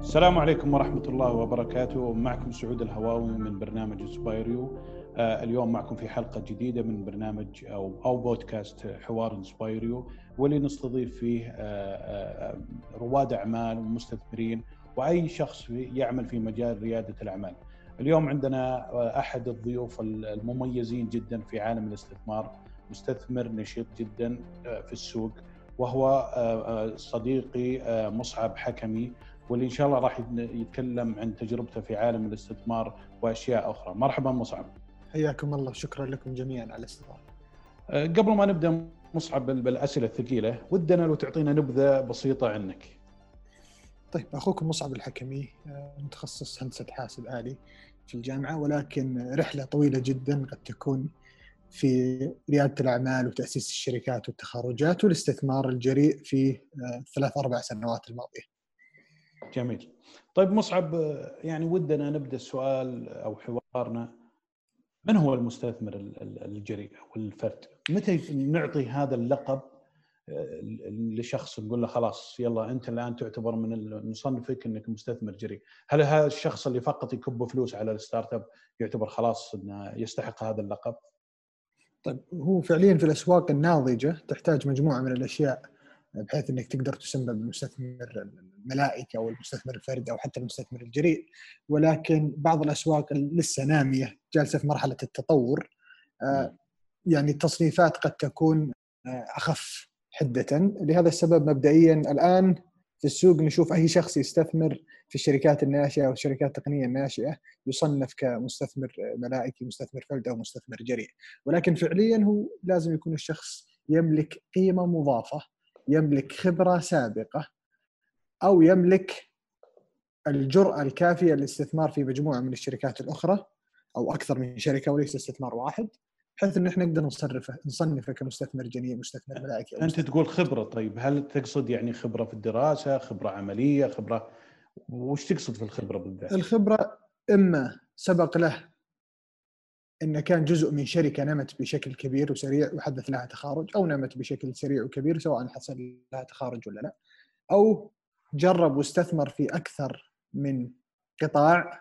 السلام عليكم ورحمة الله وبركاته. معكم سعود الهواوي من برنامج inspireU آه اليوم معكم في حلقة جديدة من برنامج أو أو بودكاست حوار inspireU واللي نستضيف فيه آه آه رواد أعمال ومستثمرين وأي شخص يعمل في مجال ريادة الأعمال. اليوم عندنا أحد الضيوف المميزين جدا في عالم الاستثمار مستثمر نشيط جدا في السوق. وهو صديقي مصعب حكمي واللي إن شاء الله راح يتكلم عن تجربته في عالم الاستثمار وأشياء أخرى. مرحبا مصعب. حياكم الله. شكرا لكم جميعا على الاستضافة. قبل ما نبدأ مصعب بالأسئلة الثقيلة ودنا لو تعطينا نبذة بسيطة عنك. طيب أخوكم مصعب الحكمي متخصص هندسة حاسب آلي في الجامعة ولكن رحلة طويلة جدا قد تكون في ريادة الأعمال وتأسيس الشركات والتخارجات والاستثمار الجريء في الثلاث أربع سنوات الماضية. جميل. طيب مصعب يعني ودنا نبدأ السؤال أو حوارنا من هو المستثمر الجريء أو الفرد؟ متى نعطي هذا اللقب لشخص نقول له خلاص يلا أنت الآن تعتبر من نصنفك إنك مستثمر جريء، هل هذا الشخص اللي فقط يكب فلوس على الستارت أب يعتبر خلاص إنه يستحق هذا اللقب؟ طيب هو فعليا في الأسواق الناضجة تحتاج مجموعة من الأشياء بحيث إنك تقدر تسمى بالمستثمر الملائكي أو المستثمر الفردي أو حتى المستثمر الجريء. ولكن بعض الأسواق لسه نامية جالسة في مرحلة التطور. يعني التصنيفات قد تكون أخف حدة. لهذا السبب مبدئيا الآن في السوق نشوف أي شخص يستثمر في الشركات الناشئة أو الشركات التقنية الناشئة يصنف كمستثمر ملائكي مستثمر فرد أو مستثمر جريء. ولكن فعليا هو لازم يكون الشخص يملك قيمة مضافة يملك خبرة سابقة أو يملك الجرأة الكافية للاستثمار في مجموعة من الشركات الأخرى أو أكثر من شركة وليس استثمار واحد. بحيث إن إحنا نقدر نصرفه نصنفه كمستثمر جنيه مستثمر ملائكي أنت. تقول خبرة طيب هل تقصد يعني خبرة في الدراسة خبرة عملية خبرة وش تقصد في الخبرة بالذات؟ الخبرة إما سبق له إنه كان جزء من شركة نمت بشكل كبير وسريع وحدث لها تخارج أو نمت بشكل سريع وكبير سواء حصل لها تخارج ولا لا أو جرب واستثمر في أكثر من قطاع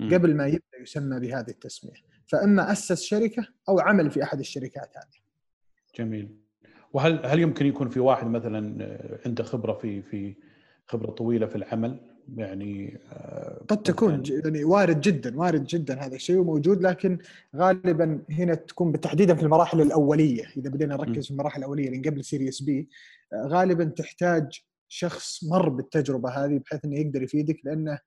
قبل ما يبدأ يسمى بهذه التسمية. فأما أسس شركة أو عمل في أحد الشركات هذه. جميل. وهل هل يمكن يكون في واحد مثلا عنده خبرة في في خبرة طويلة في العمل يعني قد تكون يعني وارد جدا وارد جدا هذا الشيء وموجود لكن غالبا هنا تكون بالتحديدا في المراحل الأولية إذا بدينا نركز في المراحل الأولية اللي قبل سيريس بي غالبا تحتاج شخص مر بالتجربة هذه بحيث إنه يقدر يفيدك لأنه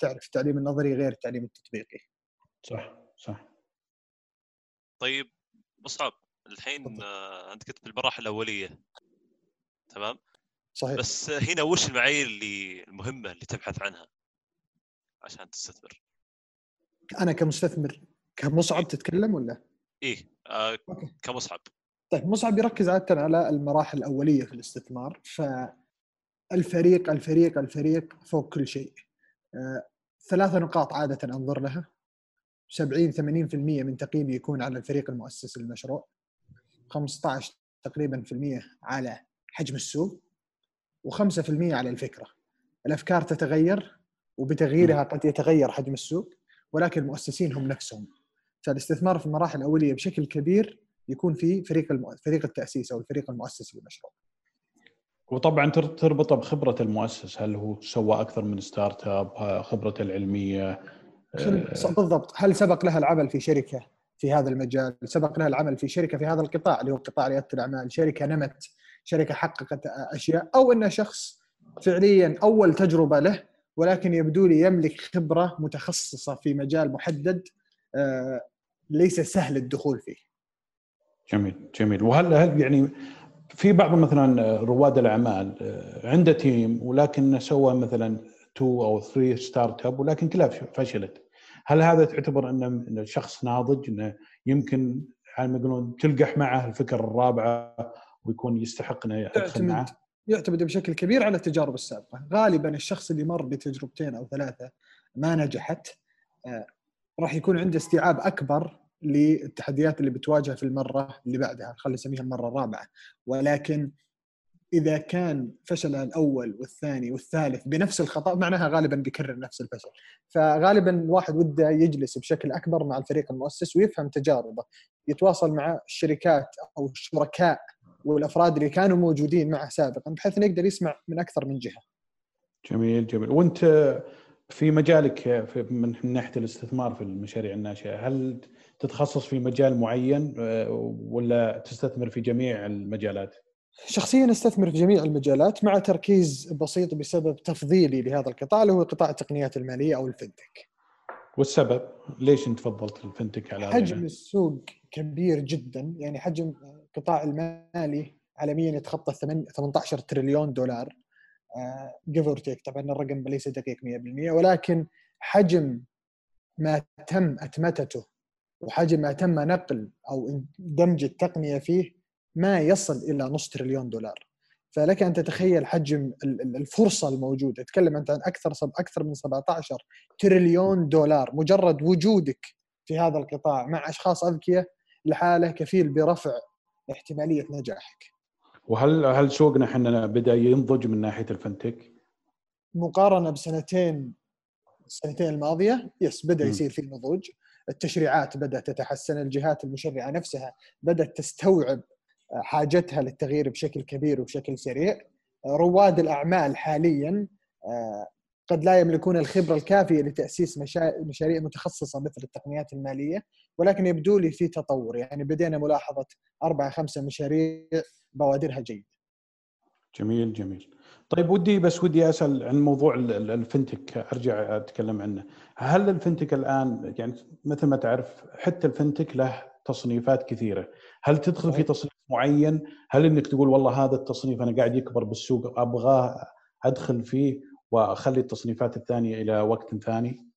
تعرف التعليم النظري غير التعليم التطبيقي. صح صح. طيب مصعب الحين انت كنت في المراحل الأولية. تمام؟ صحيح. بس هنا وش المعايير اللي المهمة اللي تبحث عنها؟ عشان تستثمر؟ أنا كمستثمر كمصعب تتكلم ولا؟ إيه آه كمصعب. طيب مصعب يركز عادة على المراحل الأولية في الاستثمار فالفريق الفريق الفريق فوق كل شيء. آه ثلاثة نقاط عادة أنظر لها. 70 80% من تقييمي يكون على الفريق المؤسس للمشروع 15 تقريبا في المية على حجم السوق و5% على الفكرة. الأفكار تتغير وبتغييرها قد يتغير حجم السوق ولكن المؤسسين هم نفسهم. فالاستثمار في المراحل الأولية بشكل كبير يكون في فريق الم... فريق التأسيس أو الفريق المؤسس للمشروع. وطبعا تربطه بخبرة المؤسس هل هو سوى أكثر من startup خبرته العلمية بالضبط. هل سبق لها العمل في شركة في هذا المجال؟ سبق لها العمل في شركة في هذا القطاع اللي هو قطاع ريادة الأعمال. شركة نمت شركة حققت أشياء أو انه شخص فعليا أول تجربة له ولكن يبدو لي يملك خبرة متخصصة في مجال محدد ليس سهل الدخول فيه. جميل جميل. وهل هل يعني في بعض مثلا رواد الأعمال عنده تيم ولكن سوى مثلا two أو three startup ولكن كلها فشلت. هل هذا تعتبر إنه شخص ناضج إنه يمكن على ما يقولون تلقح معه الفكرة الرابعة ويكون يستحق إنه يدخل معه؟ يعتمد بشكل كبير على التجارب السابقة، غالبا الشخص اللي مر بتجربتين أو ثلاثة ما نجحت آه راح يكون عنده استيعاب أكبر للتحديات اللي بتواجهه في المرة اللي بعدها، خلينا نسميها المرة الرابعة، ولكن إذا كان فشل الأول والثاني والثالث بنفس الخطأ معناها غالبا بيكرر نفس الفشل. فغالبا الواحد وده يجلس بشكل أكبر مع الفريق المؤسس ويفهم تجاربه. يتواصل مع الشركات أو الشركاء والأفراد اللي كانوا موجودين معه سابقا بحيث إنه يقدر يسمع من أكثر من جهة. جميل جميل. وأنت في مجالك من ناحية الاستثمار في المشاريع الناشئة هل تتخصص في مجال معين آه، ولا تستثمر في جميع المجالات؟ شخصيا أستثمر في جميع المجالات مع تركيز بسيط بسبب تفضيلي لهذا القطاع اللي هو قطاع التقنيات المالية أو الفنتك. والسبب ليش أنت فضلت ال fintech على حجم السوق كبير جدا يعني حجم القطاع المالي عالميا يتخطى 18 تريليون دولار give or take طبعا الرقم ليس دقيق 100% ولكن حجم ما تم أتمتته وحجم ما تم نقل أو دمج التقنية فيه ما يصل إلى نص تريليون دولار. فلك أن تتخيل حجم الفرصة الموجودة. تكلم أنت عن أكثر أكثر من 17 تريليون دولار. مجرد وجودك في هذا القطاع مع أشخاص أذكياء لحاله كفيل برفع احتمالية نجاحك. وهل هل سوقنا إحنا بدأ ينضج من ناحية الفنتك؟ مقارنة بسنتين السنتين الماضية يس بدأ يصير في نضوج التشريعات بدأت تتحسن الجهات المشرعة نفسها بدأت تستوعب حاجتها للتغيير بشكل كبير وبشكل سريع رواد الأعمال حاليا آه، قد لا يملكون الخبرة الكافية لتأسيس مشاريع متخصصة مثل التقنيات المالية ولكن يبدو لي في تطور يعني بدينا ملاحظة أربع خمسة مشاريع بوادرها جيد. جميل جميل. طيب ودي بس ودي أسأل عن موضوع الفنتك أرجع أتكلم عنه. هل الفنتك الآن يعني مثل ما تعرف حتى الفنتك له تصنيفات كثيرة، هل تدخل في تصنيف معين؟ هل إنك تقول والله هذا التصنيف أنا قاعد يكبر بالسوق ابغاه أدخل فيه وأخلي التصنيفات الثانية إلى وقت ثاني؟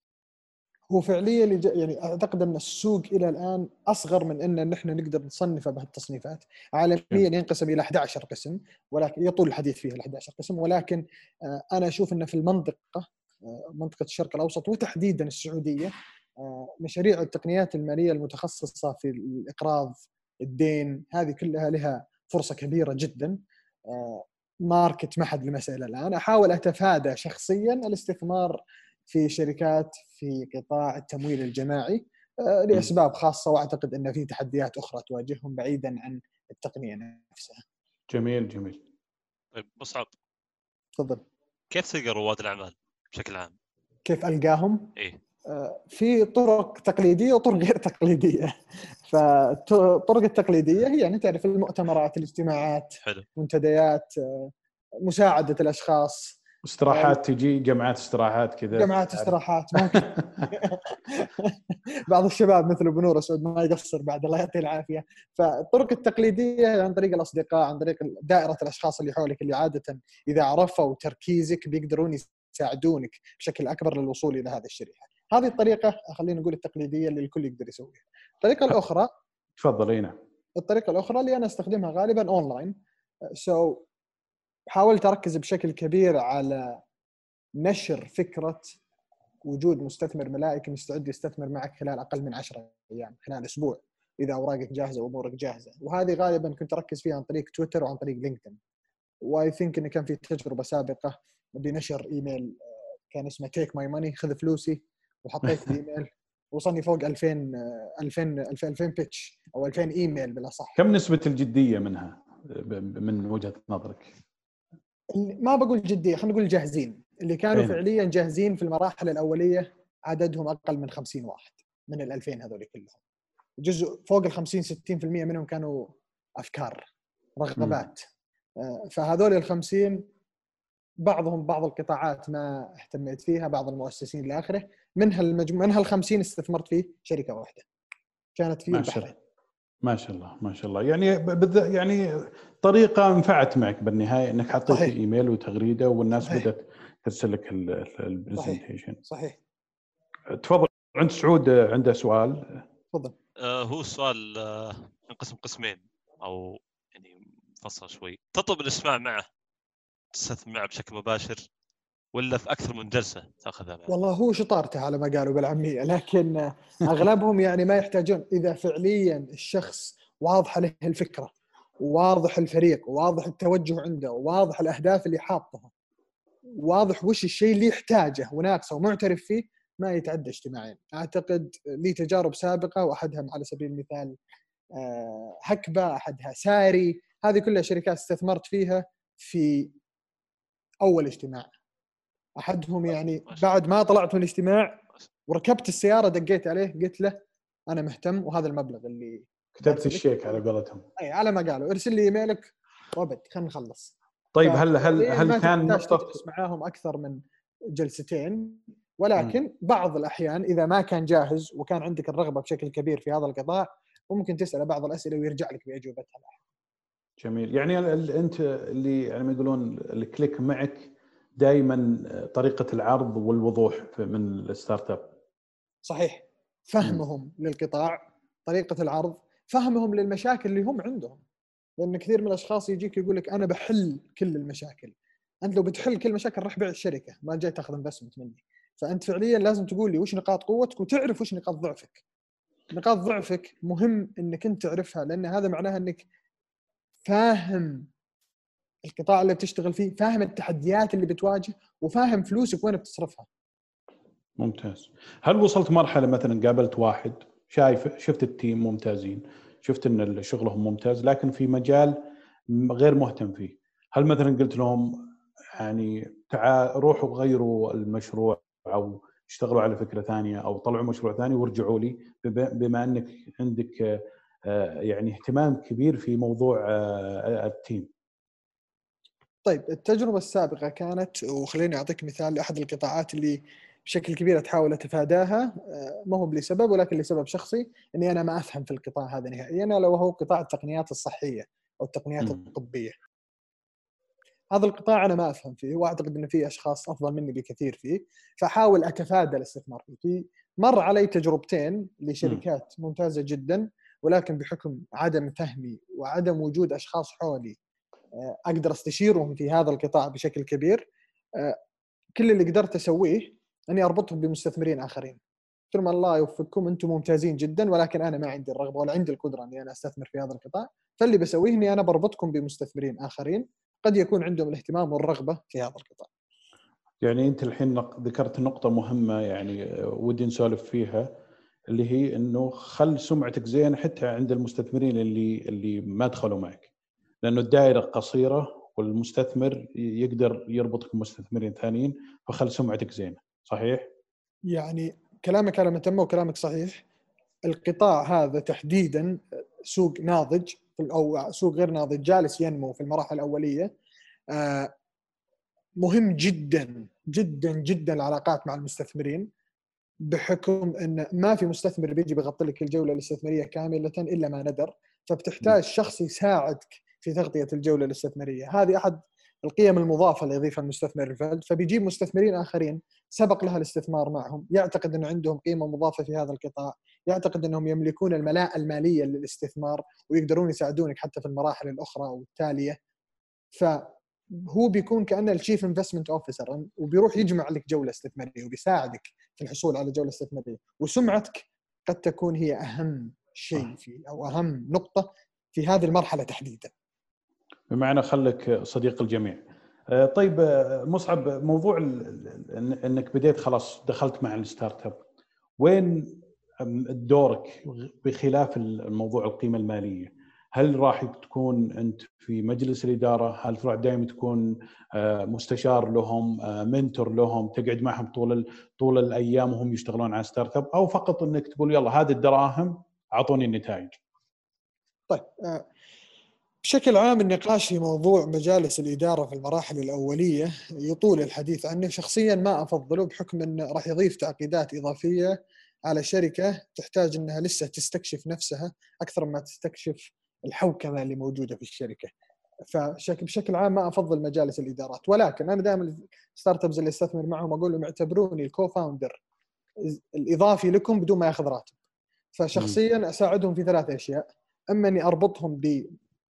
هو فعليا يعني أعتقد أن السوق إلى الآن أصغر من أن نحن نقدر نصنفه بهالتصنيفات، عالميا ينقسم إلى 11 قسم ولكن يطول الحديث فيه ال 11 قسم ولكن آه، أنا أشوف انه في المنطقة آه، منطقة الشرق الأوسط وتحديدا السعودية آه، مشاريع التقنيات المالية المتخصصة في الإقراض الدين هذه كلها لها فرصة كبيرة جدا ماركت ما حد لمسه إلى الآن أحاول أتفادى شخصيا الاستثمار في شركات في قطاع التمويل الجماعي آه، لأسباب خاصة وأعتقد أن في تحديات أخرى تواجههم بعيدا عن التقنية نفسها. جميل جميل. طيب مصعب تفضل. كيف تلقى رواد الأعمال بشكل عام؟ كيف ألقاهم؟ إيه آه، في طرق تقليدية وطرق غير تقليدية. فالطرق التقليدية هي يعني تعرف المؤتمرات الاجتماعات حلو. منتديات آه، مساعدة الأشخاص. استراحات تجي جمعات استراحات كذا. جمعات استراحات ممكن. بعض الشباب مثل أبو نور اسود ما يقصر بعد الله يعطيه العافية. فالطرق التقليدية عن طريق الأصدقاء عن طريق دائرة الأشخاص اللي حولك اللي عادة إذا عرفوا تركيزك بيقدرون يساعدونك بشكل أكبر للوصول إلى هذه الشريحة. هذه الطريقة خلينا نقول التقليدية اللي الكل يقدر يسويها. الطريقة الاخرى تفضل اي نعم الطريقة الأخرى اللي أنا أستخدمها غالبا online so so, حاولت أركز بشكل كبير على نشر فكرة وجود مستثمر ملائكي مستعد يستثمر معك خلال أقل من 10 أيام خلال أسبوع إذا أوراقك جاهزة وأمورك جاهزة. وهذه غالبا كنت أركز فيها عن طريق تويتر وعن طريق لينكدين. و I think إن كان في تجربة سابقة بنشر إيميل كان اسمه take my money خذ فلوسي. وحطيت الإيميل وصلني فوق 2000 2000 2000 pitch أو 2000 إيميل بالأصح كم نسبة الجدية منها من وجهة نظرك؟ ما بقول جدية خلينا نقول جاهزين اللي كانوا أين. فعليا جاهزين في المراحل الأولية عددهم أقل من 50 واحد من ال 2000 هذول كلهم جزء فوق ال 50 60% منهم كانوا أفكار رغبات م. فهذول ال 50 بعضهم بعض القطاعات ما اهتميت فيها بعض المؤسسين إلى اخره منها المجموع منها ال 50 استثمرت في شركة واحدة. كانت في البحرين. ما شاء الله ما شاء الله. يعني بذ... يعني طريقة نفعت معك بالنهاية إنك حطيت صحيح. ايميل وتغريدة والناس صحيح. بدأت ترسل لك البرزنتيشن صحيح. صحيح. تفضل. عند سعود عنده سؤال. تفضل. آه هو السؤال آه انقسم قسمين أو يعني مفصل شوي. تطلب الاجتماع معه تستثمر معه بشكل مباشر. ولا في أكثر من جلسة تأخذها معه؟ والله هو شطارته على ما قالوا بالعامية لكن أغلبهم يعني ما يحتاجون. إذا فعليا الشخص واضحه له الفكرة وواضح الفريق وواضح التوجه عنده وواضح الأهداف اللي حاطها واضح وش الشيء اللي يحتاجه وناقصه ومعترف فيه ما يتعدى اجتماعين أعتقد لي تجارب سابقة وأحدها على سبيل المثال آه، هكبة أحدها ساري هذه كلها شركات استثمرت فيها في أول اجتماع. أحدهم يعني بعد ما طلعت من الاجتماع وركبت السيارة دقيت عليه قلت له أنا مهتم وهذا المبلغ اللي كتبت الشيك على قولتهم. اي على ما قالوا. ارسل لي إيميلك. وابد خلينا نخلص. طيب هل هل هل كان نقطه معاهم أكثر من جلستين ولكن م. بعض الأحيان إذا ما كان جاهز وكان عندك الرغبة بشكل كبير في هذا القطاع ممكن تسأله بعض الأسئلة ويرجع لك بأجوبتها. جميل. يعني أنت اللي يعني ما يقولون ال click معك دائما طريقة العرض والوضوح من ال startup. صحيح. فهمهم م. للقطاع طريقة العرض فهمهم للمشاكل اللي هم عندهم. لأن كثير من الأشخاص يجيك يقول لك أنا بحل كل المشاكل. أنت لو بتحل كل المشاكل راح بيع الشركة ما جاي تاخذ investment مني. فأنت فعليا لازم تقول لي وش نقاط قوتك وتعرف وش نقاط ضعفك. نقاط ضعفك مهم إنك أنت تعرفها لأن هذا معناها إنك فاهم القطاع اللي بتشتغل فيه فاهم التحديات اللي بتواجه وفاهم فلوسك وين بتصرفها ممتاز هل وصلت مرحلة مثلا قابلت واحد شايف شفت التيم ممتازين شفت إن شغلهم ممتاز لكن في مجال غير مهتم فيه هل مثلا قلت لهم يعني تعال روحوا غيروا المشروع أو اشتغلوا على فكرة ثانية أو طلعوا مشروع ثاني وارجعوا لي بما إنك عندك آه، يعني اهتمام كبير في موضوع آه، التيم. طيب التجربة السابقة كانت وخليني أعطيك مثال لأحد القطاعات اللي بشكل كبير أتحاول أتفاداها آه، ما هو لسبب ولكن لسبب شخصي إني أنا ما أفهم في القطاع هذا نهائيا الا وهو قطاع التقنيات الصحية أو التقنيات م. الطبية. هذا القطاع أنا ما أفهم فيه وأعتقد ان في أشخاص أفضل مني بكثير فيه فأحاول أتفادى الاستثمار فيه في مر علي تجربتين لشركات ممتازة جدا ولكن بحكم عدم فهمي وعدم وجود أشخاص حولي أقدر أستشيرهم في هذا القطاع بشكل كبير آه، كل اللي قدرت أسويه أني أربطهم بمستثمرين آخرين قلت لهم الله يوفقكم أنتم ممتازين جدا ولكن أنا ما عندي الرغبة ولا عندي القدرة أني أنا أستثمر في هذا القطاع فاللي بسويه أني أنا بربطكم بمستثمرين آخرين قد يكون عندهم الاهتمام والرغبة في هذا القطاع. يعني أنت الحين ذكرت نقطة مهمة يعني آه، ودي نسولف فيها اللي هي إنه خل سمعتك زينة حتى عند المستثمرين اللي اللي ما دخلوا معك. لأنه الدائرة قصيرة والمستثمر يقدر يربطك بمستثمرين ثانيين فخل سمعتك زينة، صحيح؟ يعني كلامك على متمه وكلامك صحيح. القطاع هذا تحديدا سوق ناضج أو سوق غير ناضج جالس ينمو في المراحل الأولية آه، مهم جدا جدا جدا العلاقات مع المستثمرين بحكم إن ما في مستثمر بيجي بيغطي لك الجولة الاستثمارية كاملة إلا ما ندر فبتحتاج شخص يساعدك في تغطية الجولة الاستثمارية. هذه أحد القيم المضافة اللي يضيفها المستثمر الفلد فبيجيب مستثمرين آخرين سبق لها الاستثمار معهم. يعتقد انه عندهم قيمة مضافة في هذا القطاع. يعتقد أنهم يملكون الملاءه المالية للاستثمار ويقدرون يساعدونك حتى في المراحل الأخرى والتاليه فهو بيكون كأنه ال chief investment officer وبيروح يجمع لك جولة استثمارية وبيساعدك في الحصول على جولة استثمارية. وسمعتك قد تكون هي أهم شيء في أو أهم نقطة في هذه المرحلة تحديدا. بمعنى خلك صديق الجميع. آه، طيب آه، مصعب موضوع انك بديت خلاص دخلت مع ال startup وين دورك بخلاف الموضوع القيمة المالية؟ هل راح تكون أنت في مجلس الإدارة؟ هل راح دائما تكون آه، مستشار لهم mentor لهم تقعد معهم طول طول الأيام وهم يشتغلون على startup؟ أو فقط إنك تقول يلا هذه الدراهم أعطوني النتائج. طيب بشكل عام النقاش في موضوع مجالس الإدارة في المراحل الأولية يطول الحديث عنه شخصيا ما أفضله بحكم أنه راح يضيف تعقيدات إضافية على شركة تحتاج أنها لسه تستكشف نفسها أكثر ما تستكشف الحوكمة اللي موجودة في الشركة. فبشكل عام ما أفضل مجالس الإدارات. ولكن أنا دائما startups اللي أستثمر معهم أقول لهم اعتبروني ال co-founder الإضافي لكم بدون ما يأخذ راتب. فشخصيا أساعدهم في ثلاث أشياء. أما إني أربطهم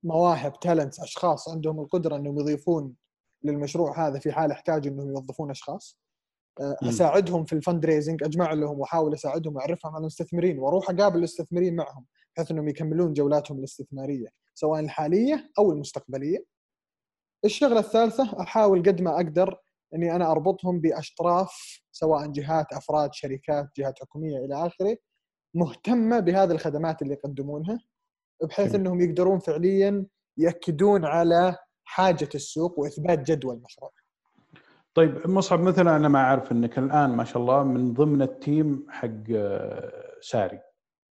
مواهب talents أشخاص عندهم القدرة إنهم يضيفون للمشروع هذا في حال احتاجوا إنهم يوظفون أشخاص. آه، أساعدهم في ال fundraising أجمع لهم وأحاول أساعدهم وأعرفهم على المستثمرين وأروح أقابل المستثمرين معهم بحيث إنهم يكملون جولاتهم الاستثمارية سواء الحالية أو المستقبلية. الشغلة الثالثة أحاول قد ما أقدر إني أنا أربطهم باطراف سواء جهات أفراد شركات جهات حكومية إلى آخره مهتمة بهذه الخدمات اللي يقدمونها. بحيث جميل. إنهم يقدرون فعليا يأكدون على حاجة السوق وإثبات جدوى المشروع. طيب مصعب مثلا أنا ما أعرف إنك الآن ما شاء الله من ضمن التيم حق آه، ساري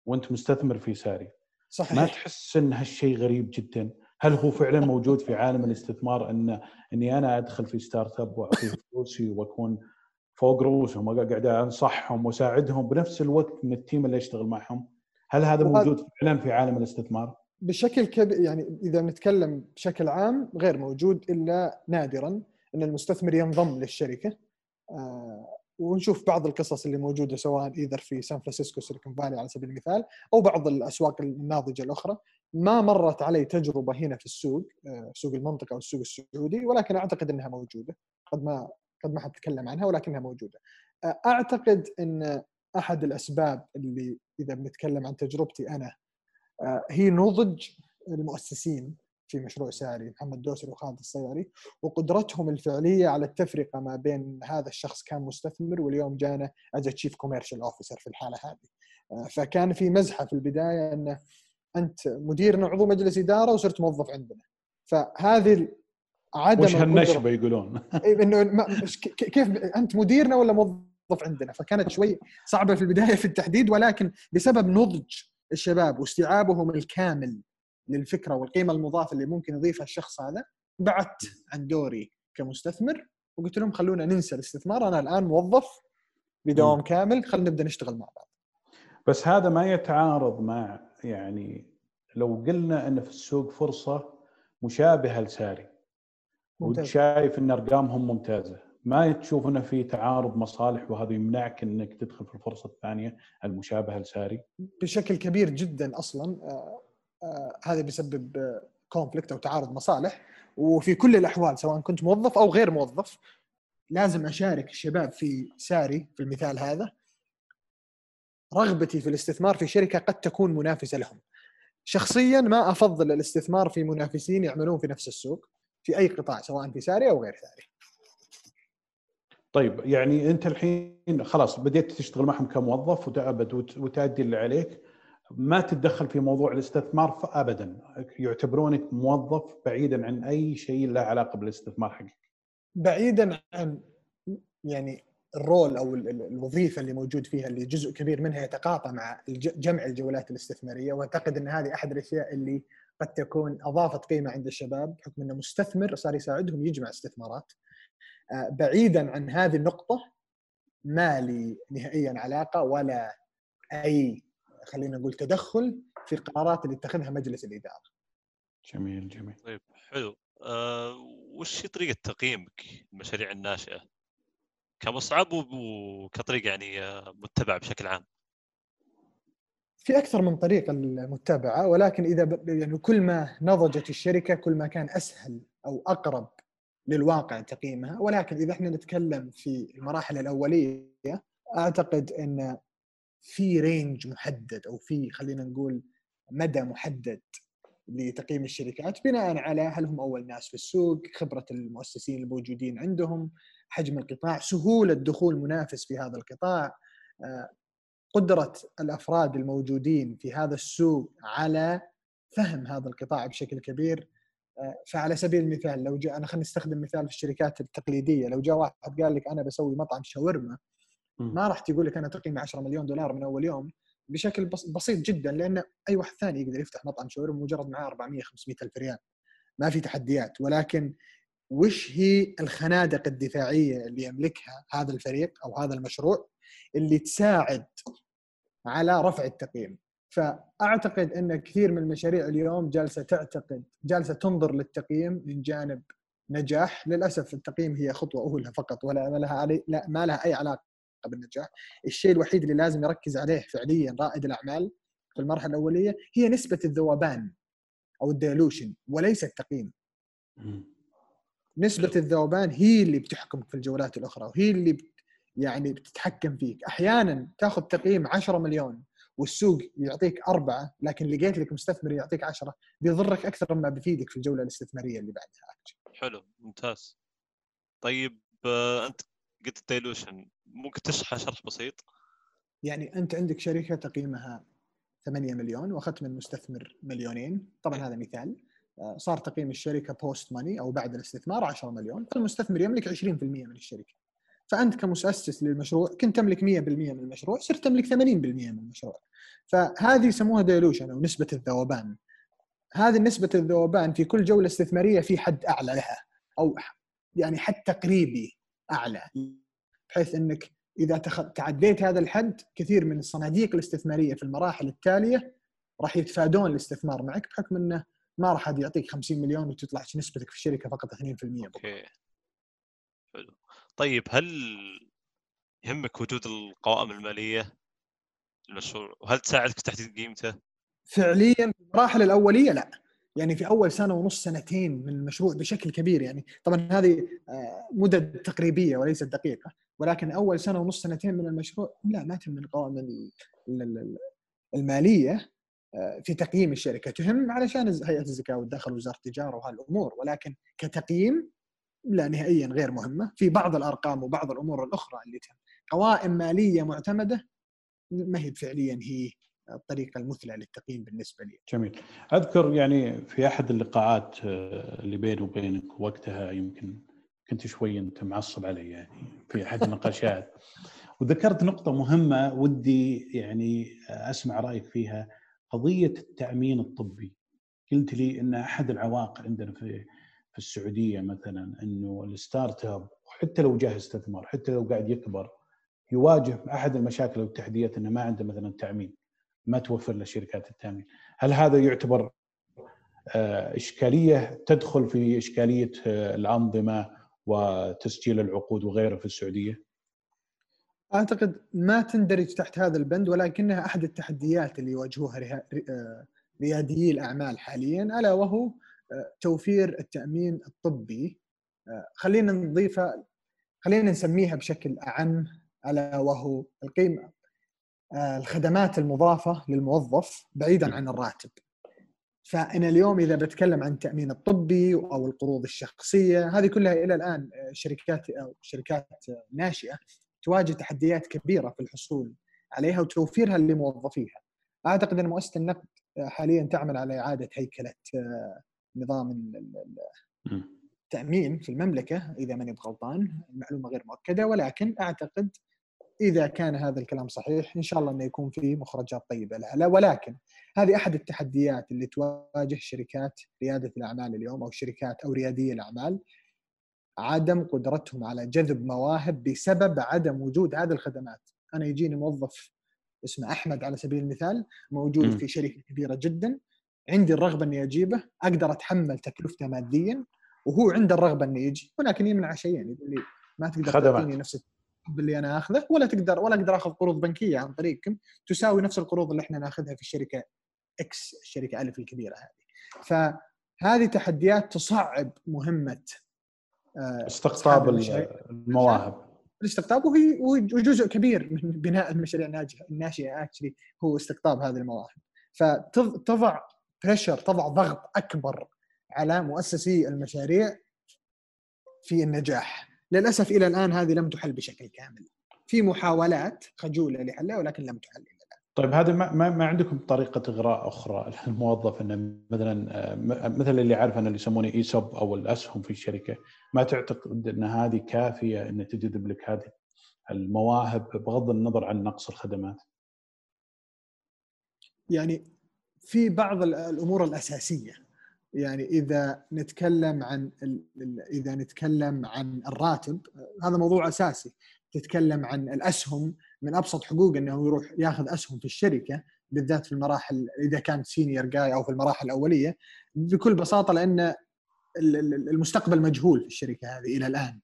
وأنت مستثمر في ساري ما صحيح تحس إن هالشيء غريب جدا هل هو فعلا موجود في عالم الاستثمار إن إني أنا أدخل في startup واعطيه فلوسي وأكون فوق رؤوسهم وقاعد أنصحهم وأساعدهم بنفس الوقت من ال team اللي يشتغل معهم هل هذا موجود فعلا في عالم الاستثمار؟ بشكل كبير يعني إذا نتكلم بشكل عام غير موجود إلا نادرا إن المستثمر ينضم للشركة. آه، ونشوف بعض القصص اللي موجودة سواء either في سان فرانسيسكو Silicon Valley على سبيل المثال أو بعض الأسواق الناضجة الأخرى. ما مرت علي تجربة هنا في السوق آه، سوق المنطقة أو السوق السعودي ولكن أعتقد إنها موجودة. قد ما قد ما حتكلم عنها ولكنها موجودة. آه، أعتقد إن أحد الأسباب اللي إذا بنتكلم عن تجربتي أنا آه، هي نضج المؤسسين في مشروع ساري محمد دوسري وخالد الصياري وقدرتهم الفعلية على التفرقة ما بين هذا الشخص كان مستثمر واليوم جانا as chief commercial officer في الحالة هذه. آه، فكان في مزحة في البداية انه أنت مديرنا عضو مجلس إدارة وصرت موظف عندنا. فهذه عدم وش هالنشبة يقولون؟ إيه، إنه كيف أنت مديرنا ولا موظف؟ عندنا. فكانت شوي صعبة في البداية في التحديد ولكن بسبب نضج الشباب واستيعابهم الكامل للفكرة والقيمة المضافة اللي ممكن يضيفها الشخص هذا بعدت عن دوري كمستثمر وقلت لهم خلونا ننسى الاستثمار أنا الآن موظف بدوام كامل خلينا نبدأ نشتغل مع بعض. بس هذا ما يتعارض مع يعني لو قلنا إن في السوق فرصة مشابهة لساري ممتاز. وشايف إن أرقامهم ممتازة. ما تشوف إنه في تعارض مصالح وهذا يمنعك إنك تدخل في الفرصة الثانية المشابهة لساري بشكل كبير جدا أصلا آه، آه، هذا بيسبب كونفليكت أو تعارض مصالح وفي كل الأحوال سواء كنت موظف أو غير موظف لازم أشارك الشباب في ساري في المثال هذا رغبتي في الاستثمار في شركة قد تكون منافسة لهم. شخصيا ما أفضل الاستثمار في منافسين يعملون في نفس السوق في أي قطاع سواء في ساري أو غير ساري. طيب يعني أنت الحين خلاص بديت تشتغل معهم كموظف وتعبد وت- وتأدي اللي عليك ما تتدخل في موضوع الاستثمار ابدا. يعتبرونك موظف بعيدا عن أي شيء له علاقة بالاستثمار حقك. بعيدا عن يعني الرول أو ال- ال- الوظيفة اللي موجود فيها اللي جزء كبير منها يتقاطع مع جمع الجولات الاستثمارية. وأعتقد إن هذه أحد الأشياء اللي قد تكون أضافت قيمة عند الشباب بحكم إنه مستثمر صار يساعدهم يجمع استثمارات. بعيدا عن هذه النقطة ما لي نهائيا علاقة ولا أي خلينا نقول تدخل في القرارات اللي يتخذها مجلس الإدارة. جميل جميل. طيب حلو. أه وش هي طريقة تقييمك المشاريع الناشئة؟ كمصعب وكطريقة يعني آه، متبعة بشكل عام. في أكثر من طريقة المتبعة ولكن إذا ب... يعني كل ما نضجت الشركة كل ما كان أسهل أو أقرب للواقع تقييمها ولكن إذا إحنا نتكلم في المراحل الأولية أعتقد إن في رينج محدد أو في خلينا نقول مدى محدد لتقييم الشركات بناء على هل هم أول ناس في السوق، خبرة المؤسسين الموجودين عندهم، حجم القطاع، سهولة دخول منافس في هذا القطاع، آه، قدرة الأفراد الموجودين في هذا السوق على فهم هذا القطاع بشكل كبير. فعلى سبيل المثال لو جاء أنا خلينا نستخدم مثال في الشركات التقليدية لو جاء واحد قال لك أنا بسوي مطعم شاورما. ما راح تقول لك أنا تقييمي 10 مليون دولار من أول يوم بشكل بس بسيط جدا لأن أي واحد ثاني يقدر يفتح مطعم شاورما مجرد معاه 400 500 ألف ريال. ما في تحديات. ولكن وش هي الخنادق الدفاعية اللي يملكها هذا الفريق أو هذا المشروع اللي تساعد على رفع التقييم؟ فأعتقد إن كثير من المشاريع اليوم جالسة تعتقد جالسة تنظر للتقييم من جانب نجاح. للأسف التقييم هي خطوة أولى فقط ولا ما لها علي لا ما لها أي علاقة بالنجاح. الشيء الوحيد اللي لازم يركز عليه فعليا رائد الأعمال في المرحلة الأولية هي نسبة الذوبان أو الديلوشن وليس التقييم. مم. نسبة الذوبان هي اللي بتحكمك في الجولات الأخرى وهي اللي يعني بتتحكم فيك. أحيانا تأخذ تقييم 10 مليون والسوق يعطيك أربعة لكن لقيت لك مستثمر يعطيك عشرة. بيضرك أكثر مما بيفيدك في الجولة الاستثمارية اللي بعدها حلو ممتاز. طيب آه، أنت قلت dilution ممكن تشرح شرح بسيط؟ يعني أنت عندك شركة تقييمها 8 مليون وأخذت من مستثمر مليونين. طبعا هذا مثال. آه، صار تقييم الشركة post-money أو بعد الاستثمار 10 مليون. فالمستثمر يملك 20% من الشركة. فأنت كمؤسس للمشروع كنت تملك 100% من المشروع صرت تملك 80% من المشروع. فهذه يسموها dilution أو نسبة الذوبان. هذه نسبة الذوبان في كل جولة استثمارية في حد أعلى لها أو يعني حد تقريبي أعلى. بحيث إنك إذا تعديت هذا الحد كثير من الصناديق الاستثمارية في المراحل التالية راح يتفادون الاستثمار معك بحكم إنه ما راح يعطيك 50 مليون وتطلع نسبتك في الشركة فقط 2% أوكي. حلو. طيب هل يهمك وجود القوائم المالية للمشروع وهل تساعدك في تحديد قيمته؟ فعليا في المراحل الأولية لا. يعني في أول سنة ونص سنتين من المشروع بشكل كبير يعني. طبعا هذه آه، مدد تقريبية وليست دقيقة. ولكن أول سنة ونص سنتين من المشروع لا ما تهم القوائم المالية آه، في تقييم الشركة. تهم علشان هيئة الزكاة والدخل وزاره التجارة وهالأمور. ولكن كتقييم لا نهائيا غير مهمة في بعض الأرقام وبعض الأمور الأخرى اللي تهم قوائم مالية معتمدة ما هي فعليا هي الطريقة المثلى للتقييم بالنسبة لي. جميل. أذكر يعني في أحد اللقاءات آه، اللي بيني وبينك وقتها يمكن كنت شوي أنت معصب علي يعني في أحد النقاشات وذكرت نقطة مهمة ودي يعني أسمع رأيك فيها قضية التأمين الطبي. قلت لي إن أحد العوائق عندنا في في السعودية مثلا إنه ال startup حتى لو جاه استثمار حتى لو قاعد يكبر يواجه أحد المشاكل والتحديات إنه ما عنده مثلا تأمين. ما توفر له شركات التأمين هل هذا يعتبر آه، إشكالية تدخل في إشكالية آه، الأنظمة وتسجيل العقود وغيره في السعودية؟ أعتقد ما تندرج تحت هذا البند ولكنها أحد التحديات اللي يواجهوها آه، رياديي الأعمال حاليا ألا وهو توفير التأمين الطبي خلينا نضيفها خلينا نسميها بشكل أعم الا وهو القيمة الخدمات المضافة للموظف بعيدا عن الراتب. فأنا اليوم إذا بتكلم عن التأمين الطبي أو القروض الشخصية هذه كلها إلى الآن شركات أو شركات ناشئة تواجه تحديات كبيرة في الحصول عليها وتوفيرها لموظفيها. أعتقد أن مؤسسة النقد حاليا تعمل على إعادة هيكلة نظام التامين في المملكة إذا ماني بغلطان المعلومة غير مؤكدة ولكن أعتقد إذا كان هذا الكلام صحيح إن شاء الله إنه يكون في مخرجات طيبة لها. لا ولكن هذه أحد التحديات اللي تواجه شركات ريادة الأعمال اليوم أو شركات أو ريادي الأعمال عدم قدرتهم على جذب مواهب بسبب عدم وجود هذه الخدمات. أنا يجيني موظف اسمه أحمد على سبيل المثال موجود م. في شركة كبيرة جدا عندي الرغبة إني أجيبه أقدر أتحمل تكلفتة ماديا وهو عنده الرغبة انه يجي. ولكن يمنع شيئين يقول لي ما تقدر تعطيني نفس اللي أنا آخذه ولا تقدر ولا أقدر آخذ قروض بنكية عن طريقكم تساوي نفس القروض اللي إحنا ناخذها في الشركة إكس الشركة ألف الكبيرة هذه. فهذه تحديات تصعب مهمة آه، استقطاب المواهب. الاستقطاب وهي وجزء كبير من بناء المشاريع الناشئة actually هو استقطاب هذه المواهب. فتضع pressure تضع ضغط أكبر على مؤسسي المشاريع في النجاح. للأسف إلى الآن هذه لم تحل بشكل كامل. في محاولات خجولة لحلها ولكن لم تحل إلى الآن. طيب هذا ما, ما عندكم طريقة إغراء أخرى؟ للموظف إنه مثلا مثل اللي عارف أنا اللي يسمونه ESOP أو الأسهم في الشركة ما تعتقد إن هذه كافية ان تجذب لك هذه المواهب بغض النظر عن نقص الخدمات؟ يعني في بعض الأمور الأساسية. يعني إذا نتكلم عن إذا نتكلم عن الراتب هذا موضوع أساسي. تتكلم عن الأسهم من أبسط حقوق إنه يروح ياخذ أسهم في الشركة بالذات في المراحل إذا كان سينيور جاي أو في المراحل الأولية بكل بساطة لأن المستقبل مجهول في الشركة هذه إلى الآن.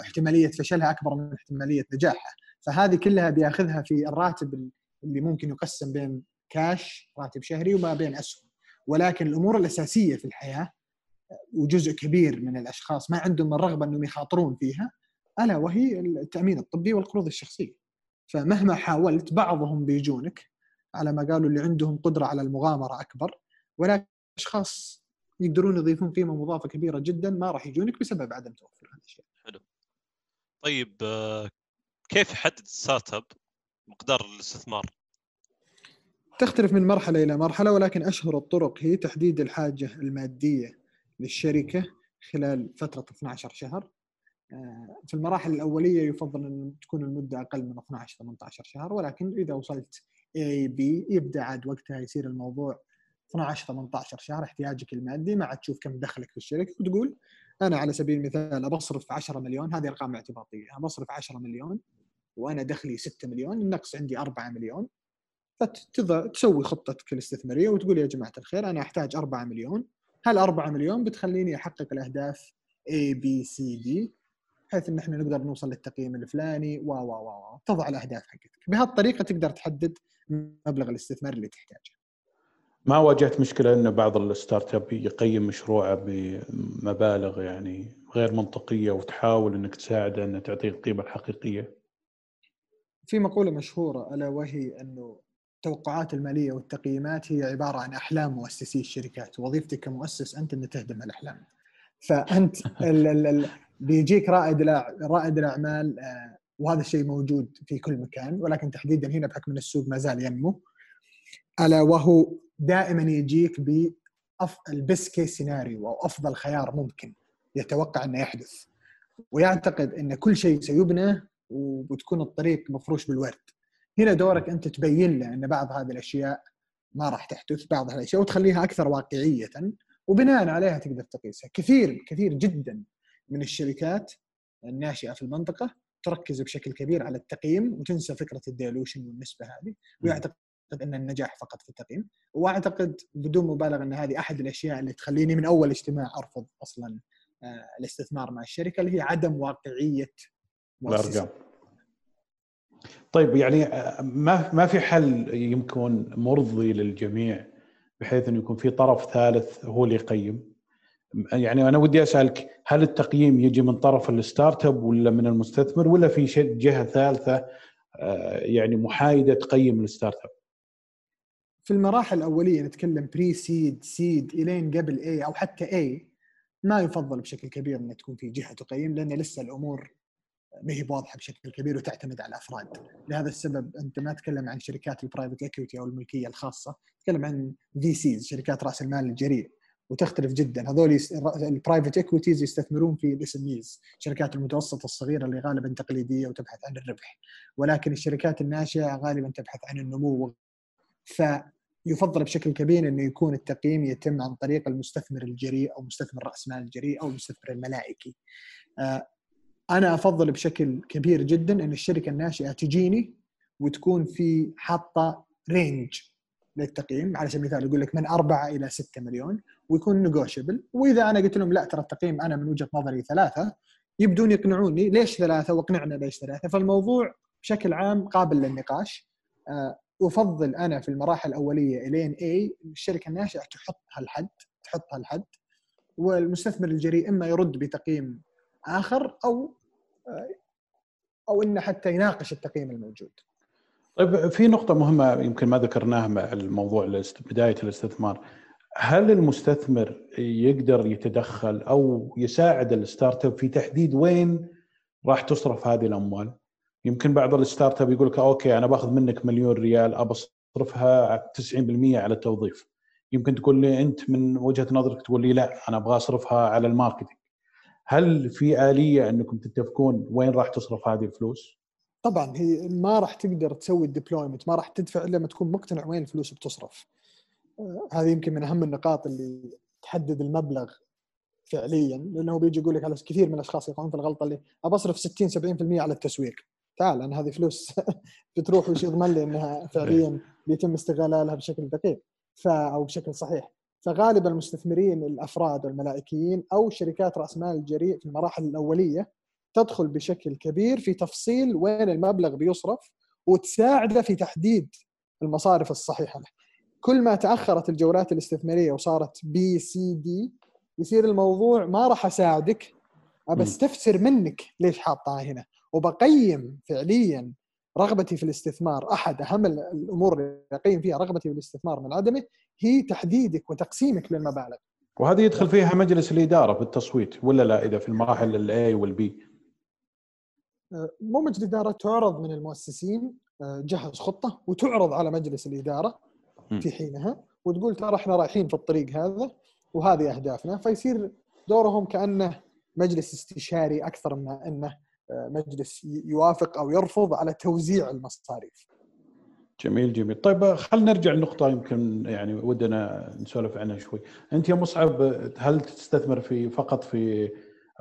احتمالية فشلها أكبر من احتمالية نجاحها. فهذه كلها بياخذها في الراتب اللي ممكن يقسم بين كاش راتب شهري وما بين أسهم ولكن الأمور الأساسية في الحياة وجزء كبير من الأشخاص ما عندهم الرغبة أنهم يخاطرون فيها ألا وهي التأمين الطبي والقروض الشخصية فمهما حاولت بعضهم بيجونك على ما قالوا اللي عندهم قدرة على المغامرة أكبر ولكن أشخاص يقدرون يضيفون قيمة مضافة كبيرة جدا ما راح يجونك بسبب عدم توفر هذا الشيء. حلو. طيب آه، كيف يحدد startup مقدار الاستثمار؟ تختلف من مرحلة إلى مرحلة ولكن أشهر الطرق هي تحديد الحاجة المادية للشركة خلال فترة 12 شهر. آه، في المراحل الأولية يفضل أن تكون المدة أقل من 12 18 شهر ولكن إذا وصلت A B يبدأ عاد وقتها يصير الموضوع 12 18 شهر احتياجك المادي ما عاد تشوف كم دخلك في الشركة وتقول أنا على سبيل المثال بصرف 10 مليون هذه أرقام اعتباطية بصرف 10 مليون وأنا دخلي 6 مليون النقص عندي 4 مليون فتسوي خطتك الاستثمارية وتقول يا جماعة الخير أنا أحتاج 4 مليون. هال 4 مليون بتخليني أحقق الأهداف A B C D بحيث إن إحنا نقدر نوصل للتقييم الفلاني. و و و. تضع الأهداف حقتك. بهالطريقة تقدر تحدد مبلغ الاستثمار اللي تحتاجه. ما واجهت مشكلة إن بعض ال startup يقيم مشروعه بمبالغ يعني غير منطقية وتحاول إنك تساعده إنه تعطيه القيمة الحقيقية؟ في مقولة مشهورة ألا وهي أنه التوقعات المالية والتقييمات هي عبارة عن أحلام مؤسسي الشركات. وظيفتك كمؤسس أنت ان تهدم الأحلام. فأنت ال ال بيجيك رائد رائد الأعمال آه، وهذا الشيء موجود في كل مكان ولكن تحديدا هنا بحكم أن السوق ما زال ينمو ألا وهو دائما يجيك ب ال best case scenario أو أفضل خيار ممكن يتوقع أنه يحدث. ويعتقد أن كل شيء سيبنى وبتكون الطريق مفروش بالورد. هنا دورك أنت تبين له أن بعض هذه الأشياء ما راح تحدث بعض الأشياء وتخليها أكثر واقعية وبناء عليها تقدر تقيسها. كثير كثير جدا من الشركات الناشئة في المنطقة تركز بشكل كبير على التقييم وتنسى فكرة ال dilution والنسبة هذه ويعتقد أن النجاح فقط في التقييم. وأعتقد بدون مبالغة أن هذه أحد الأشياء اللي تخليني من أول اجتماع أرفض أصلا آه، الاستثمار مع الشركة اللي هي عدم واقعية الأرقام. طيب يعني آه، ما ما في حل يمكن مرضي للجميع بحيث إنه يكون في طرف ثالث هو اللي يقيم يعني أنا ودي أسألك هل التقييم يجي من طرف الستارت أب ولا من المستثمر ولا في جهة ثالثة آه، يعني محايدة تقيم ال startup؟ في المراحل الأولية نتكلم pre-seed seed إلين قبل A أو حتى A ما يفضل بشكل كبير ان تكون في جهة تقيم لأن لسه الأمور ما هي واضحة بشكل كبير وتعتمد على الأفراد. لهذا السبب أنت ما تتكلم عن شركات ال private equity أو الملكية الخاصة تتكلم عن VCs شركات رأس المال الجريء وتختلف جدا. هذول ال private equities يستثمرون في ال SM الشركات المتوسطة الصغيرة اللي غالبا تقليدية وتبحث عن الربح. ولكن الشركات الناشئة غالبا تبحث عن النمو فيفضل بشكل كبير إنه يكون التقييم يتم عن طريق المستثمر الجريء أو مستثمر رأس مال الجريء أو المستثمر الملائكي. آه، أنا أفضل بشكل كبير جدا أن الشركة الناشئة تجيني وتكون في حاطة رينج للتقييم. على سبيل المثال يقول لك من أربعة إلى ستة مليون ويكون نيغوشبل وإذا أنا قلت لهم لا ترى التقييم أنا من وجهة نظري ثلاثة يبدون يقنعوني ليش ثلاثة واقنعنا ليش ثلاثة. فالموضوع بشكل عام قابل للنقاش. آه، أفضل أنا في المراحل الأولية إلين A الشركة الناشئة تحط هالحد تحط هالحد والمستثمر الجريء إما يرد بتقييم آخر أو أو إنه حتى يناقش التقييم الموجود طيب في نقطة مهمة يمكن ما ذكرناها مع الموضوع بداية الاستثمار هل المستثمر يقدر يتدخل أو يساعد ال startup في تحديد وين راح تصرف هذه الأموال؟ يمكن بعض ال startup يقول لك okay أنا باخذ منك مليون ريال ابى اصرفها 90% على التوظيف. يمكن تقول لي أنت من وجهة نظرك تقول لي لا أنا أبغى أصرفها على ال marketing. هل في آلية أنكم تتفقون وين راح تصرف هذه الفلوس؟ طبعا هي ما راح تقدر تسوي ال deployment ما راح تدفع إلا لما تكون مقتنع وين الفلوس بتصرف. آه، هذه يمكن من أهم النقاط اللي تحدد المبلغ فعليا لأنه بيجي يقول لك على كثير من الأشخاص يقعون في الغلطة اللي ابى اصرف 60 70% على التسويق. تعال أنا هذه فلوس بتروح وش يضمن لي إنها فعليا بيتم استغلالها بشكل دقيق ف أو بشكل صحيح. فغالبا المستثمرين الأفراد والملائكيين أو شركات رأس مال الجريء في المراحل الأولية تدخل بشكل كبير في تفصيل وين المبلغ بيصرف وتساعده في تحديد المصارف الصحيحة له. كل ما تأخرت الجولات الاستثمارية وصارت B C D يصير الموضوع ما راح أساعدك ابى استفسر منك ليش حاطها هنا وبقيم فعليا رغبتي في الاستثمار أحد أهم الأمور اللي اقيم فيها رغبتي في الاستثمار من عدمه هي تحديدك وتقسيمك للمبالغ. وهذه يدخل فيها مجلس الإدارة بالتصويت ولا لا إذا في المراحل ال A وال B؟ مو مجلس الاداره تعرض من المؤسسين آه، جهز خطة وتعرض على مجلس الإدارة في حينها وتقول ترى إحنا رايحين في الطريق هذا وهذه أهدافنا فيصير دورهم كأنه مجلس استشاري أكثر من أنه مجلس يوافق أو يرفض على توزيع المصاريف. جميل جميل. طيب خلينا نرجع لنقطة يمكن يعني ودنا نسولف عنها شوي. أنت يا مصعب هل تستثمر في فقط في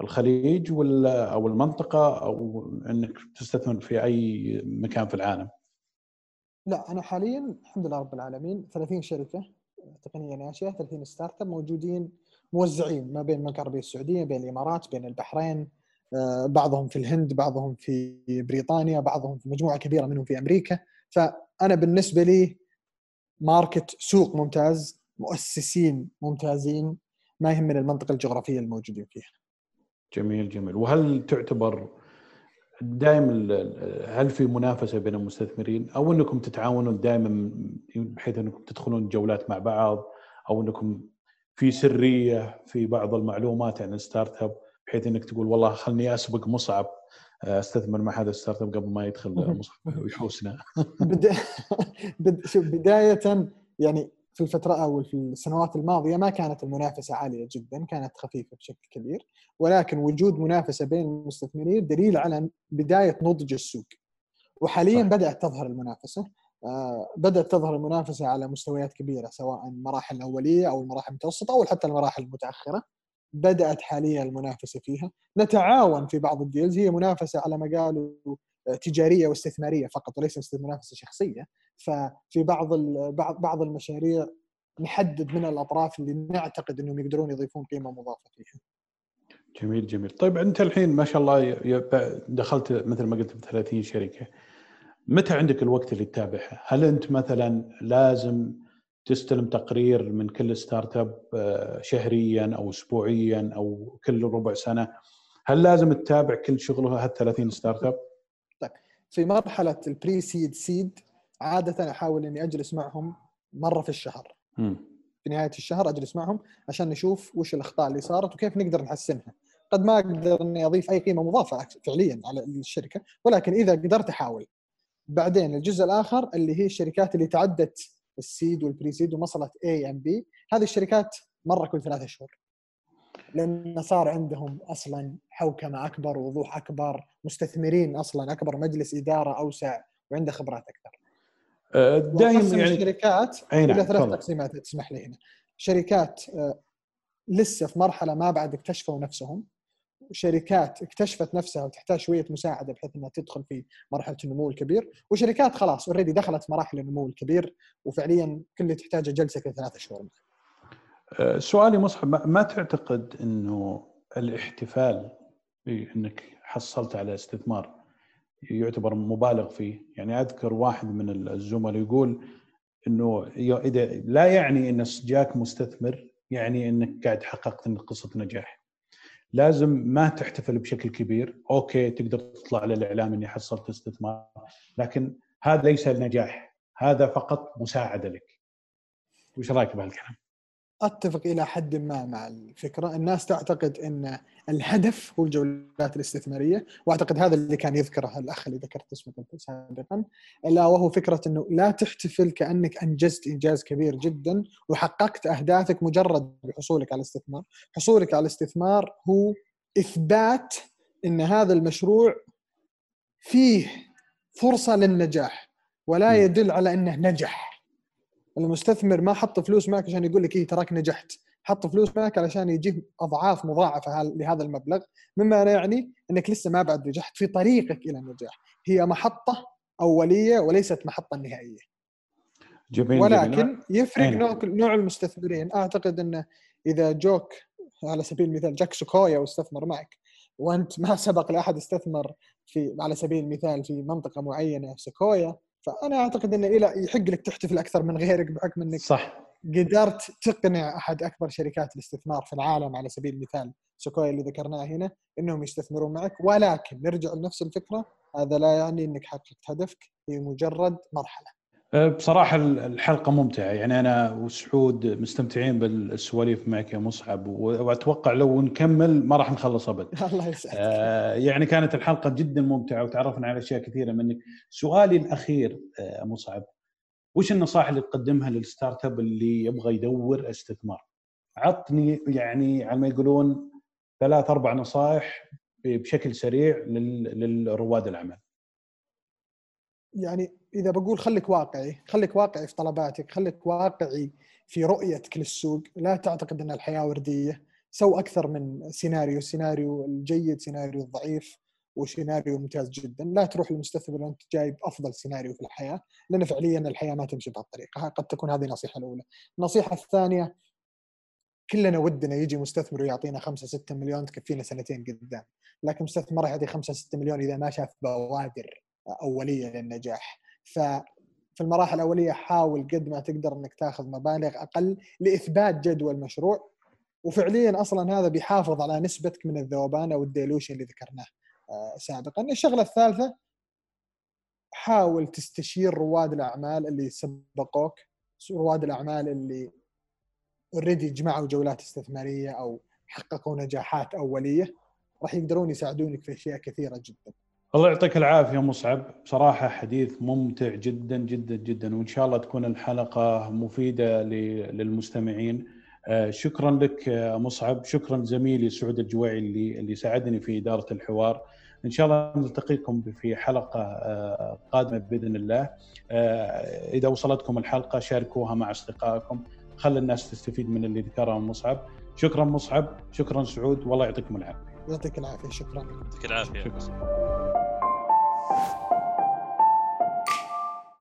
الخليج ولا أو المنطقة أو أنك تستثمر في أي مكان في العالم؟ لا أنا حاليا الحمد لله رب العالمين 30 شركة تقنية ناشئة 30 startup موجودين موزعين ما بين المملكة العربية السعودية بين الإمارات بين البحرين. آه، بعضهم في الهند بعضهم في بريطانيا بعضهم في مجموعة كبيرة منهم في أمريكا. ف أنا بالنسبة لي market سوق ممتاز مؤسسين ممتازين ما يهمنا المنطقة الجغرافية الموجودين فيها. جميل جميل. وهل تعتبر دائما هل في منافسة بين المستثمرين؟ أو أنكم تتعاونون دائما بحيث أنكم تدخلون جولات مع بعض أو أنكم في سرية في بعض المعلومات عن ال startup؟ بحيث إنك تقول والله خلني أسبق مصعب أستثمر مع هذا ال startup قبل ما يدخل ويحوسنا. شوف بداية يعني في الفترة أو في السنوات الماضية ما كانت المنافسة عالية جدا كانت خفيفة بشكل كبير ولكن وجود منافسة بين المستثمرين دليل على بداية نضج السوق. وحاليا صح. بدأت تظهر المنافسة آه بدأت تظهر المنافسة على مستويات كبيرة سواء المراحل الأولية أو المراحل المتوسطة أو حتى المراحل المتأخرة. بدأت حاليا المنافسة فيها نتعاون في بعض الديلز هي منافسة على ما قالوا تجارية واستثمارية فقط وليس منافسة شخصية ففي بعض بعض بعض المشاريع نحدد من الأطراف اللي نعتقد إنهم يقدرون يضيفون قيمة مضافة فيها. جميل جميل، طيب أنت الحين ما شاء الله دخلت مثل ما قلت ب 30 شركة. متى عندك الوقت اللي تتابعها؟ هل أنت مثلا لازم تستلم تقرير من كل ستارت أب آه، شهريا أو اسبوعيا أو كل ربع سنة هل لازم تتابع كل شغله هال 30 startup؟ طيب في مرحلة ال pre-seed seed عادة أحاول إني أجلس معهم مرة في الشهر. م. في نهاية الشهر أجلس معهم عشان نشوف وش الأخطاء اللي صارت وكيف نقدر نحسنها. قد ما أقدر إني أضيف أي قيمة مضافة فعليا على الشركة ولكن إذا قدرت أحاول. بعدين الجزء الآخر اللي هي الشركات اللي تعدت ال seed وال pre-seed ووصلت MVP هذه الشركات مرة كل ثلاثة شهور. لأن صار عندهم أصلا حوكمة أكبر ووضوح أكبر مستثمرين أصلا أكبر مجلس إدارة أوسع وعنده خبرات أكثر. أه، دائما يعني الشركات إلى نعم. ثلاث تقسيمات تسمح لي هنا. شركات أه، لسه في مرحلة ما بعد اكتشفوا نفسهم. شركات اكتشفت نفسها وتحتاج شوية مساعدة بحيث إنها تدخل في مرحلة النمو الكبير. وشركات خلاص اوريدي دخلت مراحل النمو الكبير وفعليا كل اللي تحتاجه جلسة في ثلاثة شهور. أه، سؤالي مصحب ما تعتقد إنه الاحتفال بإنك حصلت على استثمار يعتبر مبالغ فيه؟ يعني أذكر واحد من الزملاء يقول إنه اذا لا يعني إن جاك مستثمر يعني إنك قاعد حققت قصة نجاح. لازم ما تحتفل بشكل كبير. أوكي تقدر تطلع للإعلام إني حصلت استثمار لكن هذا ليس النجاح هذا فقط مساعدة لك. وش رأيك بهالكلام؟ أتفق إلى حد ما مع الفكرة، الناس تعتقد إن الهدف هو الجولات الاستثمارية، وأعتقد هذا اللي كان يذكره الأخ اللي ذكرت اسمه سابقا، إلا وهو فكرة إنه لا تحتفل كأنك أنجزت إنجاز كبير جدا وحققت أهدافك مجرد بحصولك على الاستثمار، حصولك على الاستثمار هو إثبات إن هذا المشروع فيه فرصة للنجاح ولا يدل على إنه نجح. المستثمر ما حط فلوس معك عشان يقول لك إيه تراك نجحت. حط فلوس معك علشان يجيب أضعاف مضاعفة لهذا المبلغ مما لا يعني إنك لسه ما بعد نجحت في طريقك إلى النجاح. هي محطة أولية وليست محطة نهائية. جميل ولكن جميل. يفرق نوع, نوع المستثمرين. أعتقد انه إذا جوك على سبيل المثال جاك Sequoia واستثمر معك وأنت ما سبق لأحد استثمر في على سبيل المثال في منطقة معينة Sequoia فأنا أعتقد إنه إلى يحق لك تحتفل أكثر من غيرك بحكم إنك صح قدرت تقنع أحد أكبر شركات الاستثمار في العالم على سبيل المثال Sequoia اللي ذكرناه هنا إنهم يستثمرون معك ولكن نرجع لنفس الفكرة هذا لا يعني إنك حققت هدفك هي مجرد مرحلة. أه، بصراحة الحلقة ممتعة يعني أنا وسعود مستمتعين بالسواليف معك يا مصعب وأتوقع لو نكمل ما راح نخلص أبد. الله يسعدك. آه يعني كانت الحلقة جدا ممتعة وتعرفنا على أشياء كثيرة منك. سؤالي الأخير آه مصعب وش النصائح اللي تقدمها للستارت أب اللي يبغى يدور استثمار؟ عطني يعني على ما يقولون ثلاث أربع نصائح بشكل سريع للرواد الأعمال. يعني إذا بقول خليك واقعي، خليك واقعي في طلباتك، خليك واقعي في رؤيتك للسوق، لا تعتقد إن الحياة وردية، سو أكثر من سيناريو، سيناريو الجيد، سيناريو الضعيف، وسيناريو ممتاز جدا. لا تروح للمستثمر وانت جايب أفضل سيناريو في الحياة لأن فعليا الحياة ما تمشي بهالطريقة. قد تكون هذه النصيحة الأولى. النصيحة الثانية كلنا ودنا يجي مستثمر ويعطينا 5 6 مليون تكفينا سنتين قدام. لكن مستثمر راح يعطي 5 6 مليون إذا ما شاف بوادر. أولية للنجاح ف في المراحل الأولية حاول قد ما تقدر إنك تاخذ مبالغ أقل لإثبات جدوى المشروع وفعليا أصلا هذا بيحافظ على نسبتك من الذوبان أو ال dilution اللي ذكرناه سابقا الشغلة الثالثة حاول تستشير رواد الأعمال اللي سبقوك رواد الأعمال اللي already جمعوا جولات استثمارية أو حققوا نجاحات أولية راح يقدرون يساعدونك في أشياء كثيرة جدا. الله يعطيك العافية مصعب، بصراحه حديث ممتع جدا جدا جدا وإن شاء الله تكون الحلقة مفيدة للمستمعين. آه، شكرا لك مصعب، شكرا زميلي سعود الجويعي اللي اللي ساعدني في إدارة الحوار. إن شاء الله نلتقيكم في حلقة آه، قادمة بإذن الله. آه، إذا وصلتكم الحلقة شاركوها مع أصدقائكم. خلي الناس تستفيد من اللي ذكره مصعب. شكرا مصعب. شكرا سعود. والله يعطيكم العافية. يعطيك العافية. شكرا. يعطيك العافية. شكرا. you